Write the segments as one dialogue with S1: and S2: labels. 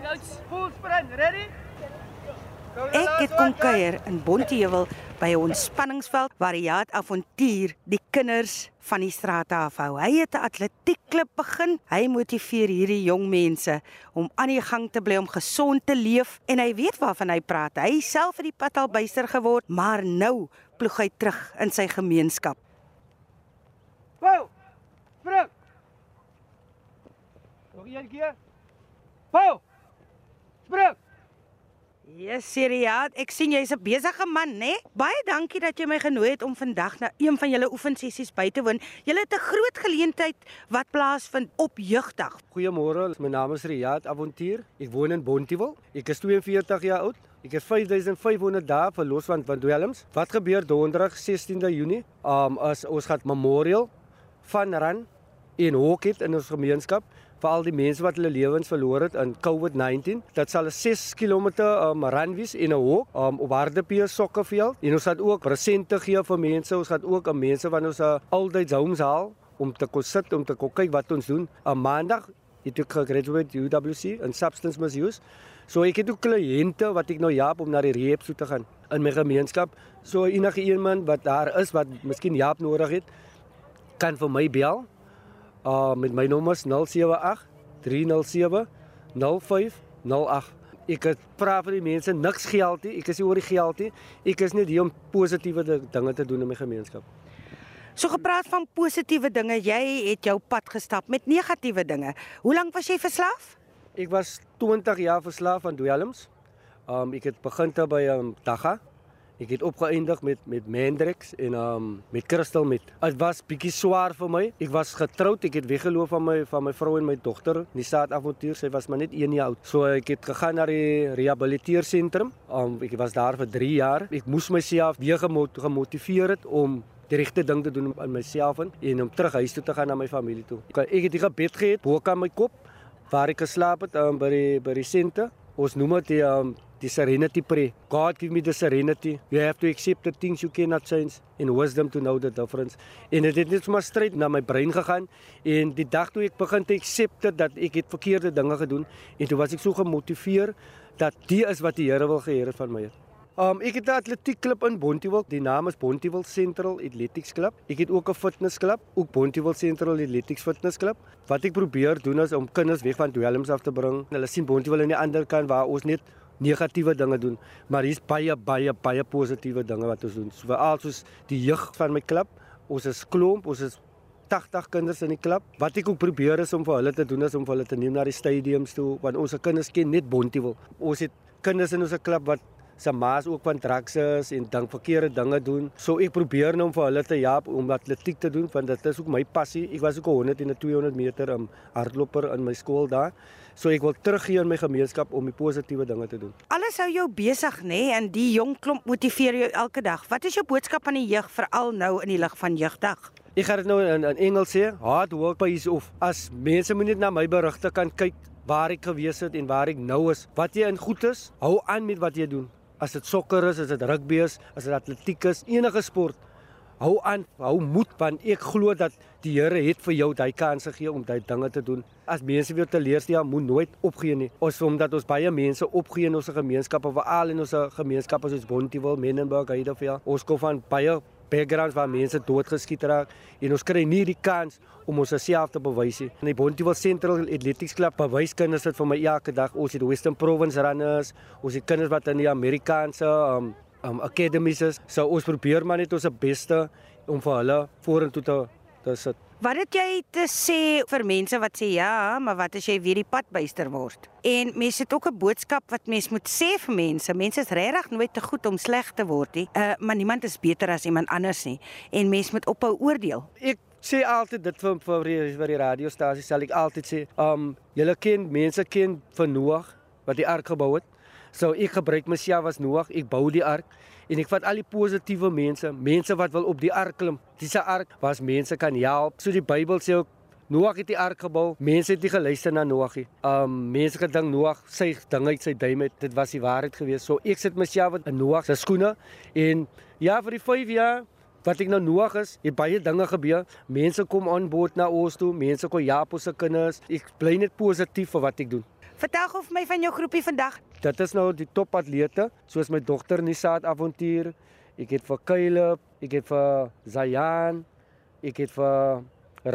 S1: Full sprint, ready?
S2: Ek het kom kuier in Bonteheuwel by 'n ontspanningsveld waar Jaat Avontuur die kinders van die strate afhou. Hy het 'n atletiekklub begin. Hy motiveer hierdie jong mense om aan die gang te bly om gesond te leef en hy weet waarvan hy praat. Hy self het die pad al byster geword, maar nou ploeg hy terug in sy gemeenskap.
S1: Wow! Spring! Nog een keer. Wow! Spring!
S2: Ja, Siriaat, ek sien jy's 'n besige man, né? Baie dankie dat jy my genooi het om vandag na een van julle oefensessies by te woon. Julle het 'n groot geleentheid wat plaasvind op Jeugdag.
S3: Goeiemôre, my naam is Riyad Avontuur. Ek woon in Bonteheuwel. Ek is 42 jaar oud. Ek het 5500 dae verlos van van dwelms. Wat gebeur donderdag 16de Junie? Um as ons gaan memorial van ran en hockey in ons gemeenskap vir al die mense wat hulle lewens verloor het in COVID-19. Dit sal 'n 6 km um, run wees en 'n hok um, op Hardepier Sokkerveld. En ons gaan ook presente gee vir mense. Ons gaan ook aan mense wat ons uh, altyd homes haal om te kom sit om te kom kyk wat ons doen. Op Maandag het ek gegraduate UWC in substance misuse. So ek het ook kliënte wat ek nou help om na die rehab toe te gaan in my gemeenskap. So enige iemand wat daar is wat miskien hulp nodig het, kan vir my bel. Uh met my nommers 078 307 0508. Ek vra vir die mense niks geld nie. Ek is nie oor die geld nie. Ek is net hier om positiewe dinge te doen in my gemeenskap.
S2: So gepraat van positiewe dinge, jy het jou pad gestap met negatiewe dinge. Hoe lank was jy verslaaf?
S3: Ek was 20 jaar verslaaf aan dwelms. Um ek het begin te by um Dagga. Ek het opgeëindig met met Mandrix en um met Crystal met. Dit was bietjie swaar vir my. Ek was getroud, ek het weggeloop van my van my vrou en my dogter. Die staat avontuur, sy was maar net 1 jaar oud. So ek het gegaan na die rehabiliteersentrum. Um ek was daar vir 3 jaar. Ek moes myself weer gemotiveer het om die regte ding te doen aan myself en om terug huis toe te gaan na my familie toe. Ek het die gebed gehad bo kan my kop waar ek geslaap het um, by die by die sente. Ons noem dit die um, die serenity prayer. God give me the serenity. You have to accept the things you cannot change and wisdom to know the difference. En dit het net sommer stryd na my brein gegaan en die dag toe ek begin te accept dat ek het verkeerde dinge gedoen en toe was ek so gemotiveer dat dit is wat die Here wil het van my. Um ek het 'n atletiekklub in Bonteheuwel. Die naam is Bonteheuwel Central Athletics Club. Ek het ook 'n fitnessklub, ook Bonteheuwel Central Athletics Fitness Club. Wat ek probeer doen is om kinders weg van dwelms af te bring. Hulle sien Bonteheuwel aan die ander kant waar ons net negatiewe dinge doen, maar hier's baie baie baie positiewe dinge wat ons doen. So veral soos die jeug van my klub. Ons is klomp, ons is 80 kinders in die klub. Wat ek ook probeer is om vir hulle te doen is om vir hulle te neem na die stadiums toe want ons kinders ken net Bonteheuwel. Ons het kinders in ons klub wat se maas ook van drugs is en dan verkeerde dinge doen. So ek probeer nou om vir hulle te help om atletiek te doen want dit is ook my passie. Ek was ook 100 en 200 meter um, hardloper in my skool daar. So ek wil teruggee in my gemeenskap om die positiewe dinge te doen.
S2: Alles hou jou besig, nê, nee? en die jong klomp motiveer jou elke dag. Wat is jou boodskap aan die jeug veral nou in die lig van jeugdag?
S3: Ek gaan dit nou in, in Engels sê, hard work pays off. As mense moet net na my berigte kan kyk waar ek gewees het en waar ek nou is. Wat jy in goed is, hou aan met wat jy doen. As dit sokker is, as dit rugby is, as dit atletiek is, enige sport, hou aan, hou moed want ek glo dat die Here het vir jou daai kans gegee om daai dinge te doen. As mense weer teleurstel, moet nooit opgee nie. Ons omdat ons baie mense opgee in ons gemeenskappe, veral in ons gemeenskappe soos Bonteheuwel, Menenberg, Heidelberg. Ons kom van baie backgrounds waar mense doodgeskiet raak en ons kry nie die kans om ons self te bewys nie. In die Bonteheuwel Central Athletics Club bewys kinders dit vir my elke dag. Ons het Western Province runners, ons het kinders wat in die Amerikaanse um, um academies is. So ons probeer maar net ons beste om vir hulle vorentoe te te sit.
S2: Wat het jy te sê vir mense wat sê ja, maar wat as jy weer die pad byster word? En mense het ook 'n boodskap wat mens moet sê vir mense. Mense is regtig nooit te goed om sleg te word nie. Uh maar niemand is beter as iemand anders nie en mens moet ophou oordeel.
S3: Ek sê altyd dit vir vir vir die radiostasie sal ek altyd sê, um julle ken mense ken van Noag wat die ark gebou het. So ek gebruik myself as Noag, ek bou die ark en ek vat al die positiewe mense, mense wat wil op die ark klim. Dis 'n ark waar mense kan help. So die Bybel sê ook Noag het die ark gebou. Mense het nie geluister na Noag nie. Um mense gedink Noag sy ding uit sy duim het. Dit was die waarheid geweest. So ek sit myself in Noag se skoene en ja vir die 5 jaar wat ek nou Noag is, het baie dinge gebeur. Mense kom aan boord na ons toe. Mense kom ja op ons se kinders. Ek bly net positief vir wat ek doen.
S2: Vertel gou vir my van jou groepie vandag.
S3: Dit is nou die topatlete, soos my dogter Nisaat Avontuur. Ek het vir Caleb, ek het vir Zayan, ek het vir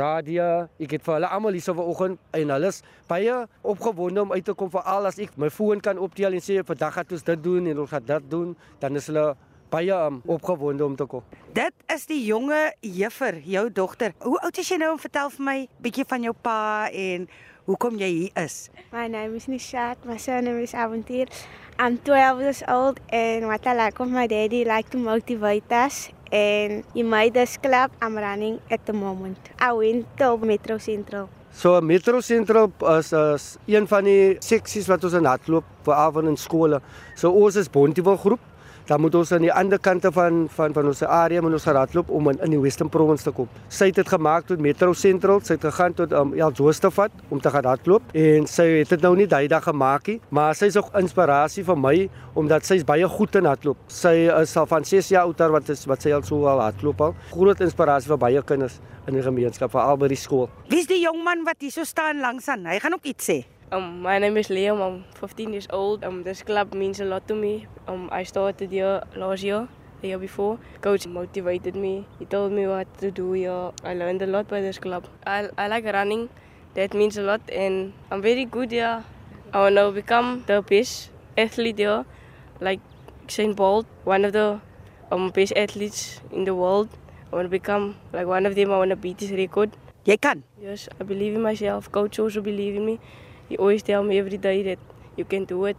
S3: Radia, ek het vir hulle almal hier vanoggend en hulle is baie opgewonde om uit te kom vir al as ek my foon kan optel en sê vandag gaan ons dit doen en ons gaan dit doen, dan is hulle baie um, opgewonde om te kom.
S2: Dit is die jonge juffer, jou dogter. Hoe oud is jy nou? Vertel vir my bietjie van jou pa en hoekom jy hier is.
S4: My name is Nishat. My surname is Avontuur. I'm 12 years old and what I like of my daddy like to motivate us and in my desk club I'm running at the moment. I went to Metro Central.
S3: So Metro Central is is een van die seksies wat ons in hardloop vir avond in skole. So ons is Bontewil groep dan moet ons aan die ander kante van van van ons area moet ons hardloop om in, in die Western Province te kom. Sy het dit gemaak tot Metro Central, sy het gegaan tot um, El Jostafat om te gaan hardloop en sy het dit nou nie daai dag gemaak nie, maar sy is ook inspirasie vir my omdat sy is baie goed in hardloop. Sy is al van 6 jaar oud wat is wat sy al so al hardloop al. Groot inspirasie vir baie kinders in die gemeenskap veral by die skool.
S2: Wie's die jong man wat hier so staan langs aan? Hy gaan ook iets sê.
S5: Um, my name is Liam. I'm 15 years old. Um, this club means a lot to me. Um, I started here last year, the year before. Coach motivated me. He told me what to do here. I learned a lot by this club. I, I like running. That means a lot, and I'm very good here. I want to become the best athlete here, like Saint Bolt, one of the um, best athletes in the world. I want to become like one of them. I want to beat this record.
S2: Jy can.
S5: Yes, I believe in myself. Coach also believe in me. He always tell me every day that you can do it.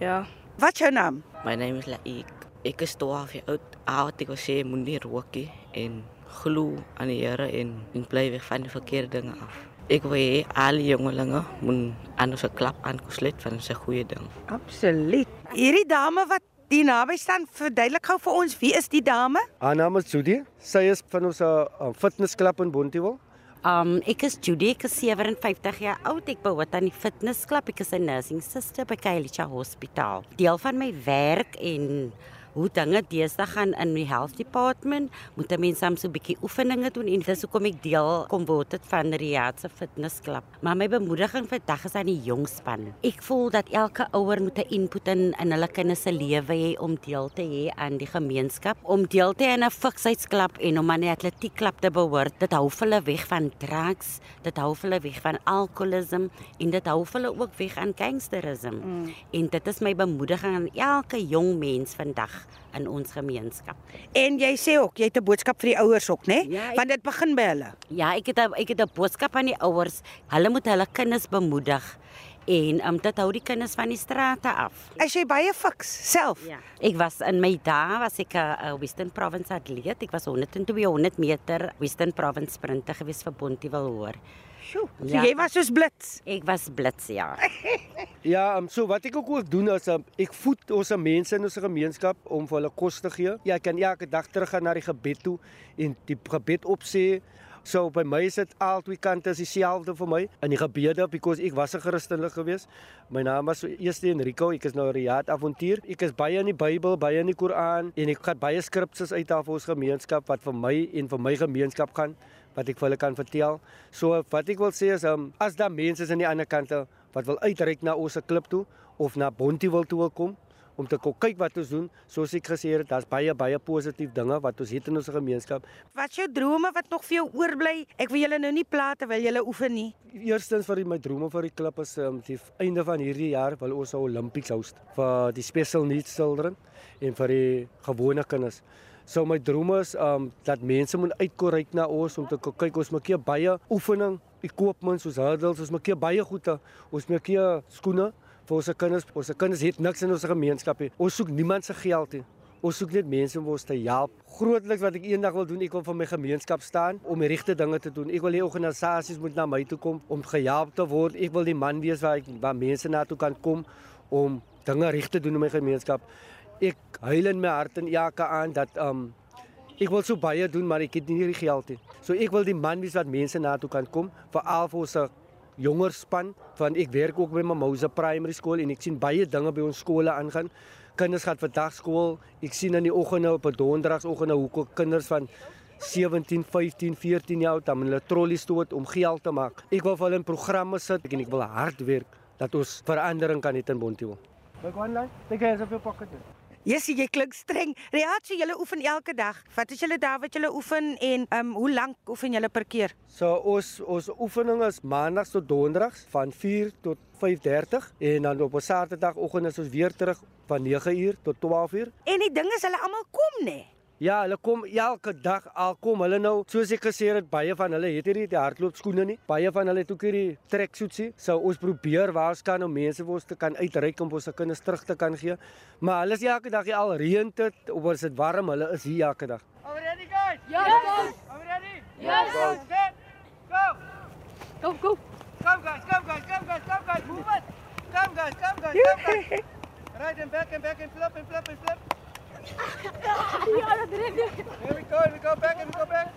S5: Ja.
S2: Wat is jou naam?
S6: My name is Laik. Ek is 12 jaar oud. Oud ek wil sê moenie rook nie en glo aan die Here en en bly weg van die verkeerde dinge af. Ek wil hê al die jongelinge moet aan ons klap aangesluit van 'n goeie ding.
S2: Absoluut. Hierdie dame wat die naby staan, verduidelik gou vir ons, wie is die dame?
S3: Haar naam is Judy. Sy is van ons uh, fitnessklub in Bontewil.
S7: Um ek is Judy, ek is 57 jaar oud. Ek behoort aan die fitnessklub. Ek is 'n nursing sister by Kailicha Hospitaal. Deel van my werk en hoe dinge deesdae gaan in die health department, moet mense soms so 'n bietjie oefeninge doen en dis hoekom ek deel kom word dit van Riyadh se fitnessklub. Maar my bemoediging vandag is aan die jong span. Ek voel dat elke ouer moet 'n input in in hulle kinders se lewe hê om deel te hê aan die gemeenskap, om deel te hê aan 'n fikheidsklub en om aan 'n atletiekklub te behoort. Dit hou hulle weg van drugs, dit hou hulle weg van alkoholisme en dit hou hulle ook weg aan gangsterisme. Mm. En dit is my bemoediging aan elke jong mens vandag in ons gemeenskap.
S2: En jy sê ook jy het 'n boodskap vir die ouers ook, né?
S7: Ja, ek-
S2: Want dit begin by hulle.
S7: Ja, ek het 'n ek het 'n boodskap aan die ouers. Hulle moet hulle kinders bemoedig en um, dit hou die kinders van die strate af.
S2: As jy baie fiks self.
S7: Ja. Ek was in my dae was ek 'n Western Province atleet. Ek was 100 en 200 meter Western Province sprinter gewees vir Bontewil hoor.
S2: Sjoe. So
S7: Ja.
S2: jy was soos blits.
S7: Ek was blits ja.
S3: Ja, um, so wat ek ook wil doen is um, ek voed ons mense in ons gemeenskap om vir hulle kos te gee. Ja, ek kan elke dag teruggaan na die gebed toe en die gebed opsê. So by my is dit al twee kante is dieselfde vir my in die gebede because ek was 'n Christelik gewees. My naam was eers Enrico, ek is nou Riyad Avontuur. Ek is baie in die Bybel, baie in die Koran en ek gaan baie skripsies uit af vir ons gemeenskap wat vir my en vir my gemeenskap gaan wat ek vir hulle kan vertel. So wat ek wil sê is um, as daar mense is aan die ander kante wat wil uitreik na ons klip toe of na Bontie wil toe wil kom om te kyk wat ons doen. Soos ek gesê het, daar's baie baie positief dinge wat ons het in ons gemeenskap.
S2: Wat jou drome wat nog vir jou oorbly? Ek wil julle nou nie pla terwyl julle oefen nie.
S3: Eerstens vir my drome vir die klip is um, die einde van hierdie jaar wil ons 'n Olympics host vir die special needs children en vir die gewone kinders. So my drome is um dat mense moet uitkoryk na ons om te kyk ons maak hier baie oefening, equipment soos hurdles, ons maak hier baie goede. Ons maak hier skoene vir ons kinders. Ons kinders het niks in ons gemeenskap nie. Ons soek niemand se geld nie. Ons soek net mense om ons te help. Grootliks wat ek eendag wil doen, ek wil vir my gemeenskap staan om die regte dinge te doen. Ek wil hê organisasies moet na my toe kom om gehelp te word. Ek wil die man wees waar ek waar mense na toe kan kom om dinge reg te doen in my gemeenskap. Ek huil in my hart en elke aan dat um ek wil so baie doen, maar ek het nie die geld nie. So ek wil die man wees wat mense na toe kan kom, vir ons jonger span van ek werk ook by Mimosa Primary School en ek sien baie dinge by ons skole aangaan. Kinders gaan vandag skool. Ek sien in die oggende op 'n donderdagoggend hoe ko- kinders van 17, 15, 14 jaar dan hulle trollies toe om geld te maak. Ek wil vir hulle in programme sit en ek wil hard werk dat ons verandering kan hê in Bonteheuwel. Look one line. Take hands of your pocket.
S2: Jessie, jy klink streng. Riaat, so julle oefen elke dag. Wat is julle daar wat julle oefen en um hoe lank oefen julle per keer?
S3: So ons ons oefening is maandags tot donderdags van 4 tot 5:30 en dan op 'n Saterdagoggend is ons weer terug van 9uur tot 12uur.
S2: En die ding is hulle almal kom nê.
S3: Ja, hulle kom elke dag al kom hulle nou. Soos ek gesê het, baie van hulle het hierdie die hardloopskoene nie. Baie van hulle het ook hierdie treksuitsie. So ons probeer waarskyn om mense vir ons te kan uitreik om ons se kinders terug te kan gee. Maar hulle is elke dag hier al reën dit of is dit warm, hulle is hier elke dag.
S1: Are ready, guys?
S8: Yes, coach.
S1: Are we ready?
S8: Yes.
S1: Set. Go.
S8: Go, go.
S1: Come, guys. Come, guys. Come, guys. Come, guys. Move it. Come, guys. Come, guys. Come, guys. Right and back and back and flip and flip and flip. Here we go. Here we go back and we go back.